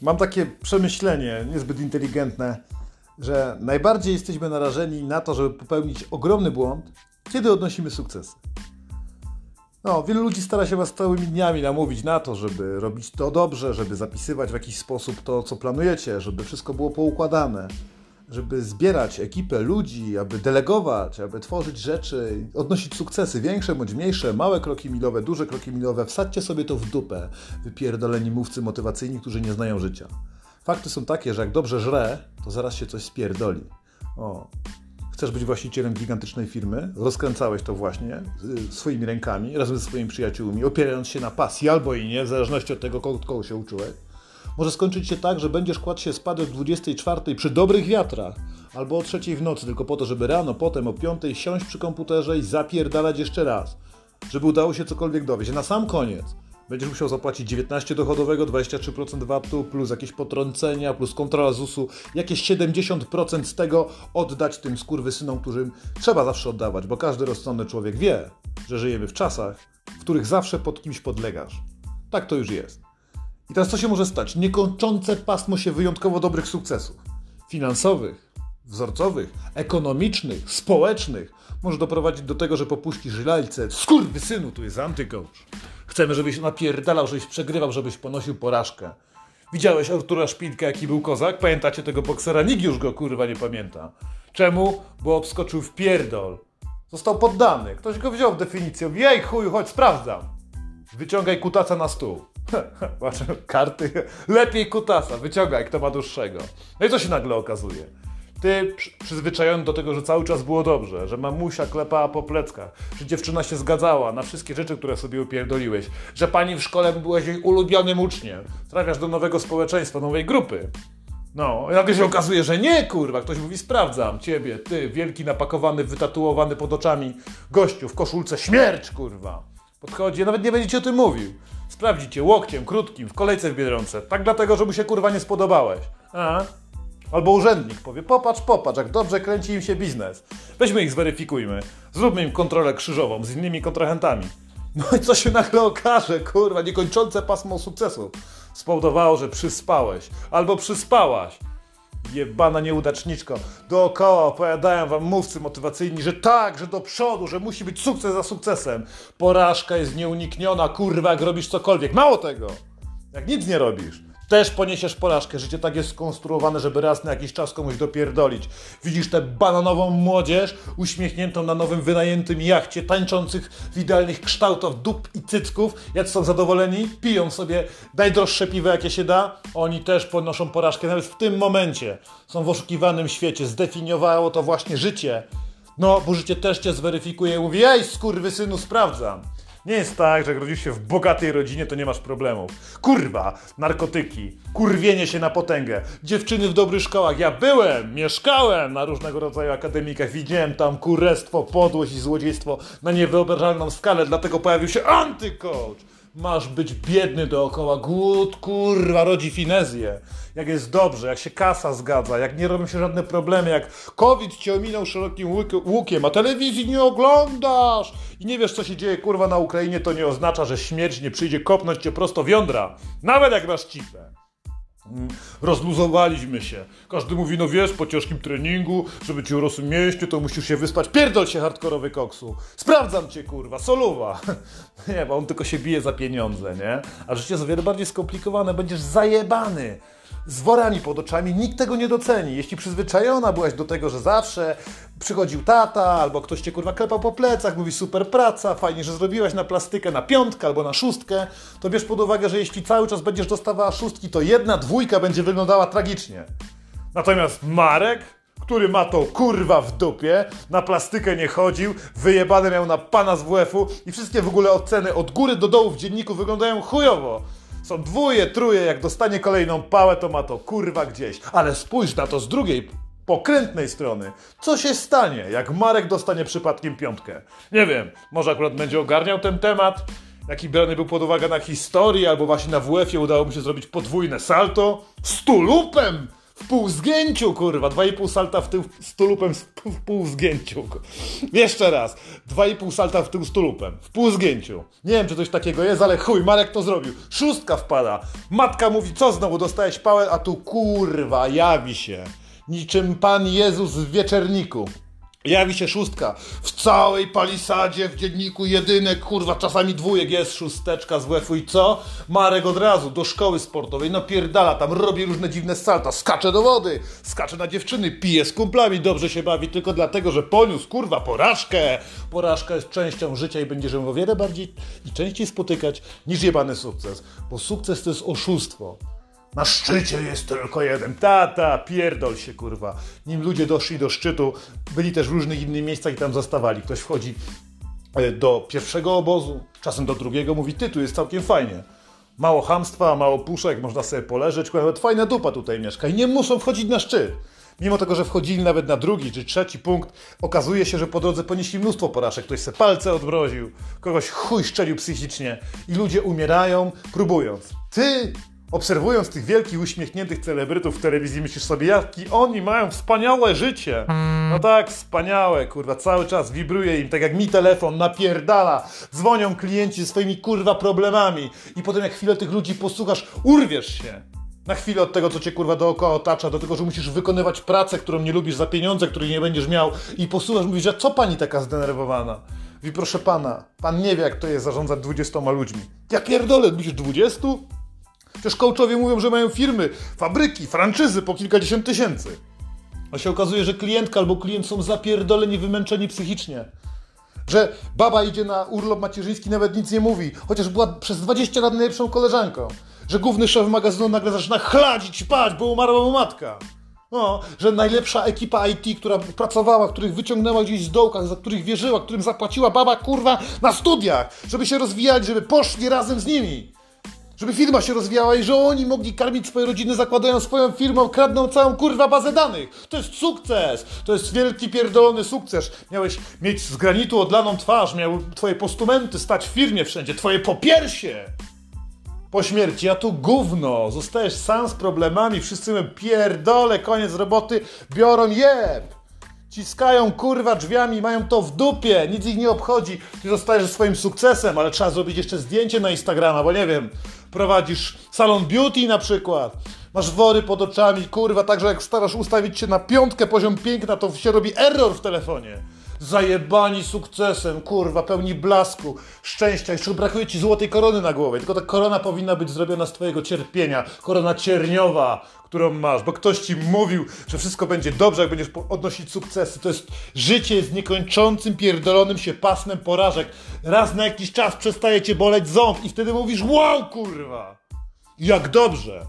Mam takie przemyślenie, niezbyt inteligentne, że najbardziej jesteśmy narażeni na to, żeby popełnić ogromny błąd, kiedy odnosimy sukcesy. No, wielu ludzi stara się was całymi dniami namówić na to, żeby robić to dobrze, żeby zapisywać w jakiś sposób to, co planujecie, żeby wszystko było poukładane, żeby zbierać ekipę ludzi, aby delegować, aby tworzyć rzeczy, odnosić sukcesy, większe bądź mniejsze, małe kroki milowe, duże kroki milowe. Wsadźcie sobie to w dupę, wypierdoleni mówcy motywacyjni, którzy nie znają życia. Fakty są takie, że jak dobrze żre, to zaraz się coś spierdoli. O, chcesz być właścicielem gigantycznej firmy, rozkręcałeś to właśnie y, swoimi rękami, razem ze swoimi przyjaciółmi, opierając się na pasji albo i nie, w zależności od tego, kogo, się uczyłeś. Może skończyć się tak, że będziesz kładł się spać o 24 przy dobrych wiatrach, albo o 3 w nocy, tylko po to, żeby rano, potem o 5 siąść przy komputerze i zapierdalać jeszcze raz, żeby udało się cokolwiek dowieść. Na sam koniec będziesz musiał zapłacić 19 dochodowego, 23% VAT-u, plus jakieś potrącenia, plus kontrola ZUS-u, jakieś 70% z tego oddać tym skurwysynom, którym trzeba zawsze oddawać, bo każdy rozsądny człowiek wie, że żyjemy w czasach, w których zawsze pod kimś podlegasz. Tak to już jest. I teraz co się może stać? Niekończące pasmo się wyjątkowo dobrych sukcesów. Finansowych, wzorcowych, ekonomicznych, społecznych. Może doprowadzić do tego, że popuścisz lalce. synu, tu jest antycoach. Chcemy, żebyś napierdalał, żebyś przegrywał, żebyś ponosił porażkę. Widziałeś Artura Szpilkę, jaki był kozak? Pamiętacie tego boksera? Nikt już go kurwa nie pamięta. Czemu? Bo obskoczył w pierdol. Został poddany. Ktoś go wziął w definicję. Jej chuj, chodź, sprawdzam. Wyciągaj kutaca na stół. Patrzę, karty. Lepiej kutasa, wyciągaj, kto ma dłuższego. No i co się nagle okazuje? Ty przyzwyczajony do tego, że cały czas było dobrze, że mamusia klepała po pleckach, że dziewczyna się zgadzała na wszystkie rzeczy, które sobie upierdoliłeś, że pani w szkole byłeś jej ulubionym uczniem, trafiasz do nowego społeczeństwa, nowej grupy. No, nagle się okazuje, że nie, kurwa, ktoś mówi, sprawdzam ciebie, ty, wielki, napakowany, wytatuowany pod oczami gościu w koszulce, śmierć, kurwa. Podchodzi, nawet nie będzie ci o tym mówił. Sprawdzi cię łokciem, krótkim, w kolejce w Biedronce. Tak dlatego, że mu się kurwa nie spodobałeś. A? Albo urzędnik powie, popatrz, popatrz, jak dobrze kręci im się biznes. Weźmy ich, zweryfikujmy. Zróbmy im kontrolę krzyżową z innymi kontrahentami. No i co się nagle okaże, kurwa, niekończące pasmo sukcesu spowodowało, że przyspałeś albo przyspałaś jebana nieudaczniczko. Dookoła opowiadają wam mówcy motywacyjni, że tak, że do przodu, że musi być sukces za sukcesem. Porażka jest nieunikniona, kurwa, jak robisz cokolwiek. Mało tego, jak nic nie robisz, też poniesiesz porażkę. Życie tak jest skonstruowane, żeby raz na jakiś czas komuś dopierdolić. Widzisz tę bananową młodzież uśmiechniętą na nowym wynajętym jachcie, tańczących w idealnych kształtach dup i cycków. Jak są zadowoleni? Piją sobie najdroższe piwo, jakie się da. Oni też ponoszą porażkę, nawet w tym momencie. Są w oszukiwanym świecie. Zdefiniowało to właśnie życie. No, bo życie też cię zweryfikuje i mówi, ej, synu, sprawdzam. Nie jest tak, że jak rodzisz się w bogatej rodzinie, to nie masz problemów. Kurwa, narkotyki, kurwienie się na potęgę, dziewczyny w dobrych szkołach. Ja byłem, mieszkałem na różnego rodzaju akademikach, widziałem tam kurestwo, podłość i złodziejstwo na niewyobrażalną skalę, dlatego pojawił się antycoach. Masz być biedny dookoła, głód, kurwa, rodzi finezję. Jak jest dobrze, jak się kasa zgadza, jak nie robią się żadne problemy, jak COVID cię ominął szerokim łukiem, a telewizji nie oglądasz i nie wiesz, co się dzieje, kurwa, na Ukrainie, to nie oznacza, że śmierć nie przyjdzie kopnąć cię prosto w jądra. Nawet jak masz cipę. Mm, rozluzowaliśmy się. Każdy mówi, no wiesz, po ciężkim treningu, żeby ci urosły mięśnie, to musisz się wyspać. Pierdol się hardkorowy koksu. Sprawdzam cię, kurwa, soluwa. nie, bo on tylko się bije za pieniądze, nie? A życie jest o wiele bardziej skomplikowane. Będziesz zajebany z worami pod oczami, nikt tego nie doceni. Jeśli przyzwyczajona byłaś do tego, że zawsze przychodził tata, albo ktoś cię kurwa klepał po plecach, mówi super praca, fajnie, że zrobiłaś na plastykę na piątkę albo na szóstkę, to bierz pod uwagę, że jeśli cały czas będziesz dostawała szóstki, to jedna dwójka będzie wyglądała tragicznie. Natomiast Marek, który ma to kurwa w dupie, na plastykę nie chodził, wyjebany miał na pana z WF-u i wszystkie w ogóle oceny od góry do dołu w dzienniku wyglądają chujowo. Są dwóje, truje, jak dostanie kolejną pałę, to ma to kurwa gdzieś. Ale spójrz na to z drugiej pokrętnej strony. Co się stanie, jak Marek dostanie przypadkiem piątkę? Nie wiem, może akurat będzie ogarniał ten temat, jaki brany był pod uwagę na historii, albo właśnie na WF-ie udało mu się zrobić podwójne salto z tulupem w pół zgięciu, kurwa. 2,5 salta w tył z tulupem w pół zgięciu. Jeszcze raz. 2,5 salta w tył z tulupem. W pół zgięciu. Nie wiem, czy coś takiego jest, ale chuj, Marek to zrobił. Szóstka wpada. Matka mówi, co znowu, dostałeś pałę, a tu kurwa, jawi się. Niczym Pan Jezus w wieczerniku. Jawi się szóstka. W całej palisadzie, w dzienniku jedynek, kurwa, czasami dwójek jest szósteczka z WF-u i co? Marek od razu do szkoły sportowej, napierdala tam, robi różne dziwne salta, skacze do wody, skacze na dziewczyny, pije z kumplami, dobrze się bawi tylko dlatego, że poniósł, kurwa, porażkę. Porażka jest częścią życia i będzie się o wiele bardziej i częściej spotykać niż jebany sukces. Bo sukces to jest oszustwo. Na szczycie jest tylko jeden. Tata, pierdol się, kurwa. Nim ludzie doszli do szczytu, byli też w różnych innych miejscach i tam zostawali. Ktoś wchodzi e, do pierwszego obozu, czasem do drugiego, mówi, ty, tu jest całkiem fajnie. Mało hamstwa, mało puszek, można sobie poleżeć, nawet fajna dupa tutaj mieszka i nie muszą wchodzić na szczyt. Mimo tego, że wchodzili nawet na drugi czy trzeci punkt, okazuje się, że po drodze ponieśli mnóstwo porażek. Ktoś se palce odmroził, kogoś chuj szczelił psychicznie i ludzie umierają, próbując. Ty Obserwując tych wielkich, uśmiechniętych celebrytów w telewizji, myślisz sobie, jaki oni mają wspaniałe życie. No tak, wspaniałe, kurwa, cały czas wibruje im, tak jak mi telefon, napierdala. Dzwonią klienci swoimi, kurwa, problemami. I potem jak chwilę tych ludzi posłuchasz, urwiesz się. Na chwilę od tego, co cię kurwa dookoła otacza, do tego, że musisz wykonywać pracę, którą nie lubisz za pieniądze, których nie będziesz miał i posłuchasz, mówisz, że co pani taka zdenerwowana? Mówi, proszę pana, pan nie wie, jak to jest zarządzać 20 ludźmi. Ja pierdolę, myślisz 20? Przecież coachowie mówią, że mają firmy, fabryki, franczyzy po kilkadziesiąt tysięcy. A się okazuje, że klientka albo klient są zapierdoleni, wymęczeni psychicznie. Że baba idzie na urlop macierzyński, nawet nic nie mówi, chociaż była przez 20 lat najlepszą koleżanką. Że główny szef magazynu nagle zaczyna chladzić, spać, bo umarła mu matka. No, że najlepsza ekipa IT, która pracowała, których wyciągnęła gdzieś z dołka, za których wierzyła, którym zapłaciła baba kurwa na studiach, żeby się rozwijali, żeby poszli razem z nimi żeby firma się rozwijała i że oni mogli karmić swoje rodziny, zakładają swoją firmę, kradną całą kurwa bazę danych. To jest sukces! To jest wielki pierdolony sukces. Miałeś mieć z granitu odlaną twarz, miały twoje postumenty stać w firmie wszędzie, twoje popiersie! Po śmierci, a tu gówno, zostajesz sam z problemami, wszyscy mówią pierdolę, koniec roboty, biorą jeb! Ciskają kurwa drzwiami, mają to w dupie, nic ich nie obchodzi. Ty zostajesz swoim sukcesem, ale trzeba zrobić jeszcze zdjęcie na Instagrama, bo nie wiem, prowadzisz salon beauty na przykład, masz wory pod oczami, kurwa, także jak starasz ustawić się na piątkę poziom piękna, to się robi error w telefonie. Zajebani sukcesem, kurwa, pełni blasku, szczęścia, jeszcze brakuje ci złotej korony na głowie, tylko ta korona powinna być zrobiona z twojego cierpienia, korona cierniowa, którą masz, bo ktoś ci mówił, że wszystko będzie dobrze, jak będziesz odnosić sukcesy. To jest życie z niekończącym, pierdolonym się pasmem porażek. Raz na jakiś czas przestaje cię boleć ząb i wtedy mówisz, wow, kurwa, jak dobrze.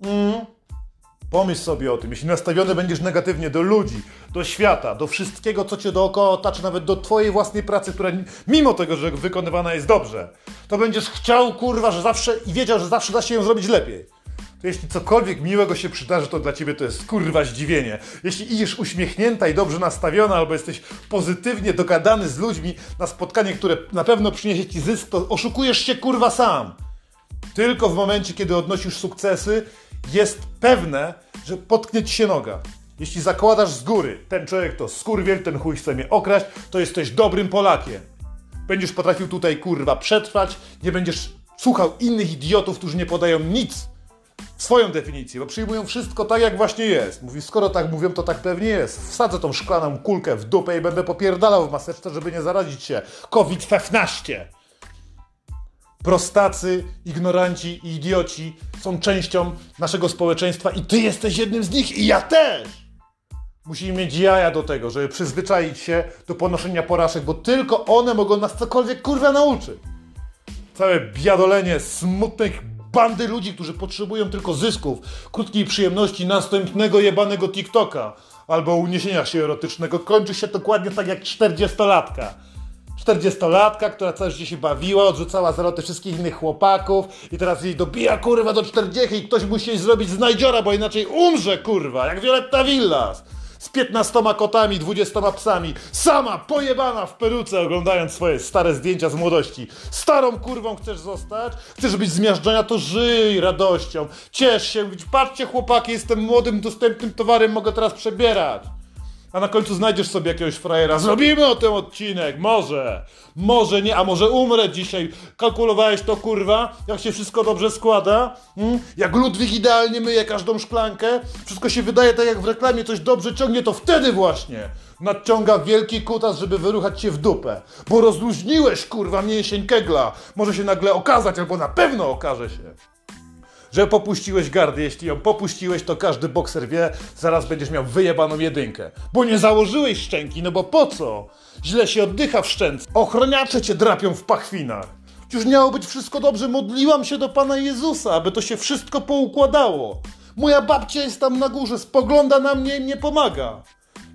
Mm. Pomyśl sobie o tym, jeśli nastawiony będziesz negatywnie do ludzi, do świata, do wszystkiego, co cię dookoła otacza, nawet do twojej własnej pracy, która mimo tego, że wykonywana jest dobrze, to będziesz chciał, kurwa, że zawsze i wiedział, że zawsze da się ją zrobić lepiej. To jeśli cokolwiek miłego się przydarzy, to dla ciebie to jest kurwa zdziwienie. Jeśli idziesz uśmiechnięta i dobrze nastawiona, albo jesteś pozytywnie dogadany z ludźmi na spotkanie, które na pewno przyniesie ci zysk, to oszukujesz się kurwa sam. Tylko w momencie, kiedy odnosisz sukcesy, jest pewne, że potknie ci się noga. Jeśli zakładasz z góry, ten człowiek to skurwiel, ten chuj chce mnie okraść, to jesteś dobrym Polakiem. Będziesz potrafił tutaj kurwa przetrwać, nie będziesz słuchał innych idiotów, którzy nie podają nic swoją definicję, bo przyjmują wszystko tak, jak właśnie jest. Mówi, skoro tak mówią, to tak pewnie jest. Wsadzę tą szklaną kulkę w dupę i będę popierdalał w maseczce, żeby nie zarazić się. COVID-19. Prostacy, ignoranci i idioci są częścią naszego społeczeństwa i ty jesteś jednym z nich i ja też! Musimy mieć jaja do tego, żeby przyzwyczaić się do ponoszenia porażek, bo tylko one mogą nas cokolwiek kurwa nauczyć. Całe biadolenie smutnych bandy ludzi, którzy potrzebują tylko zysków, krótkiej przyjemności, następnego jebanego TikToka albo uniesienia się erotycznego, kończy się dokładnie tak jak 40-latka. 40-latka, która całe życie się bawiła, odrzucała zaloty wszystkich innych chłopaków i teraz jej dobija kurwa do 40 i ktoś musi jej zrobić znajdziora, bo inaczej umrze kurwa, jak Violetta Villas. z 15 kotami, 20 psami, sama pojebana w peruce, oglądając swoje stare zdjęcia z młodości. Starą kurwą chcesz zostać? Chcesz być zmiażdżona, to żyj radością. Ciesz się, mówić, patrzcie chłopaki, jestem młodym, dostępnym towarem, mogę teraz przebierać a na końcu znajdziesz sobie jakiegoś frajera. Zrobimy o tym odcinek, może, może nie, a może umrę dzisiaj. Kalkulowałeś to kurwa, jak się wszystko dobrze składa? Hmm? Jak Ludwik idealnie myje każdą szklankę, wszystko się wydaje tak jak w reklamie, coś dobrze ciągnie, to wtedy właśnie nadciąga wielki kutas, żeby wyruchać cię w dupę. Bo rozluźniłeś kurwa mięsień kegla. Może się nagle okazać, albo na pewno okaże się że popuściłeś gardę. Jeśli ją popuściłeś, to każdy bokser wie, zaraz będziesz miał wyjebaną jedynkę. Bo nie założyłeś szczęki, no bo po co? Źle się oddycha w szczęce. Ochroniacze cię drapią w pachwinach. Już miało być wszystko dobrze, modliłam się do Pana Jezusa, aby to się wszystko poukładało. Moja babcia jest tam na górze, spogląda na mnie i mnie pomaga.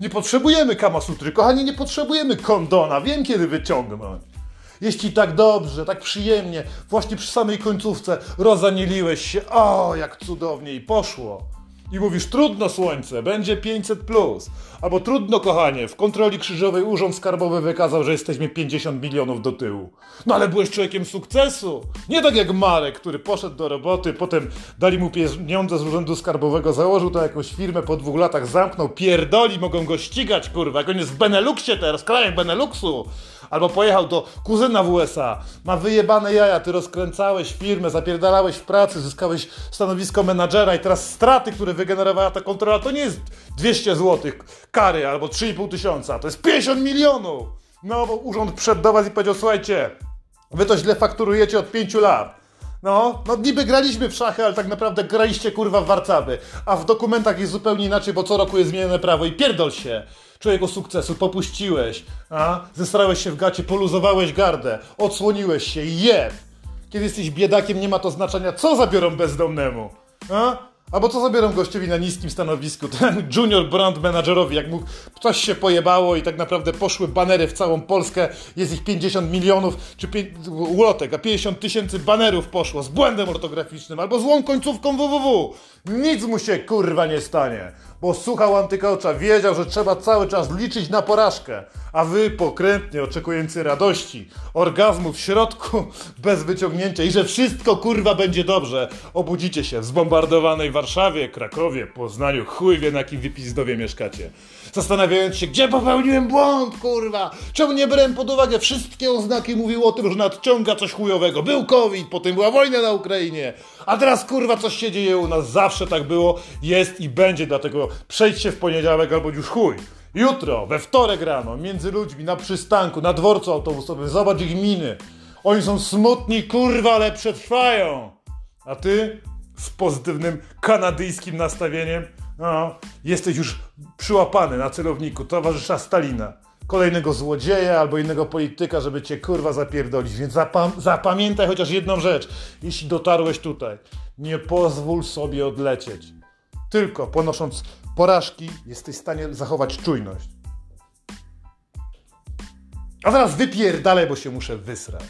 Nie potrzebujemy kamasutry, kochani, nie potrzebujemy kondona, wiem kiedy wyciągnąć. Jeśli tak dobrze, tak przyjemnie, właśnie przy samej końcówce rozanieliłeś się, o, jak cudownie i poszło. I mówisz, trudno słońce, będzie 500 plus. Albo trudno, kochanie, w kontroli krzyżowej urząd skarbowy wykazał, że jesteśmy 50 milionów do tyłu. No ale byłeś człowiekiem sukcesu. Nie tak jak Marek, który poszedł do roboty, potem dali mu pieniądze z urzędu skarbowego, założył to jakąś firmę, po dwóch latach zamknął, pierdoli, mogą go ścigać, kurwa, jak on jest w Beneluxie teraz, krajem Beneluxu. Albo pojechał do kuzyna w USA, ma wyjebane jaja, ty rozkręcałeś firmę, zapierdalałeś w pracy, zyskałeś stanowisko menadżera i teraz straty, które wygenerowała ta kontrola, to nie jest 200 zł kary albo 3,5 tysiąca, to jest 50 milionów! No, bo urząd przyszedł do was i powiedział, słuchajcie, wy to źle fakturujecie od 5 lat. No, no niby graliśmy w szachy, ale tak naprawdę graliście kurwa w warcaby. A w dokumentach jest zupełnie inaczej, bo co roku jest zmienione prawo i pierdol się. Człowieku sukcesu, popuściłeś, a? Zestrałeś się w gacie, poluzowałeś gardę, odsłoniłeś się i. Kiedy jesteś biedakiem, nie ma to znaczenia, co zabiorą bezdomnemu. A? Albo co zabiorą gościowi na niskim stanowisku, ten junior brand managerowi, jak mu coś się pojebało i tak naprawdę poszły banery w całą Polskę, jest ich 50 milionów, czy ulotek, a 50 tysięcy banerów poszło z błędem ortograficznym albo złą końcówką www. Nic mu się kurwa nie stanie bo słuchał antykoacza, wiedział, że trzeba cały czas liczyć na porażkę, a wy pokrętnie oczekujący radości, orgazmu w środku, bez wyciągnięcia i że wszystko kurwa będzie dobrze, obudzicie się w zbombardowanej Warszawie, Krakowie, Poznaniu, chuj wie na jakim wypizdowie mieszkacie. Zastanawiając się, gdzie popełniłem błąd, kurwa, czemu nie brałem pod uwagę, wszystkie oznaki? Mówiły o tym, że nadciąga coś chujowego. Był COVID, potem była wojna na Ukrainie, a teraz kurwa coś się dzieje u nas, zawsze tak było, jest i będzie, dlatego przejdźcie w poniedziałek albo już chuj. Jutro, we wtorek rano, między ludźmi, na przystanku, na dworcu autobusowym, zobacz ich miny. Oni są smutni, kurwa, ale przetrwają. A ty z pozytywnym kanadyjskim nastawieniem, no, jesteś już przyłapany na celowniku towarzysza Stalina. Kolejnego złodzieja albo innego polityka, żeby cię kurwa zapierdolić. Więc zapam zapamiętaj chociaż jedną rzecz. Jeśli dotarłeś tutaj, nie pozwól sobie odlecieć. Tylko ponosząc porażki jesteś w stanie zachować czujność. A zaraz wypierdalaj, bo się muszę wysrać.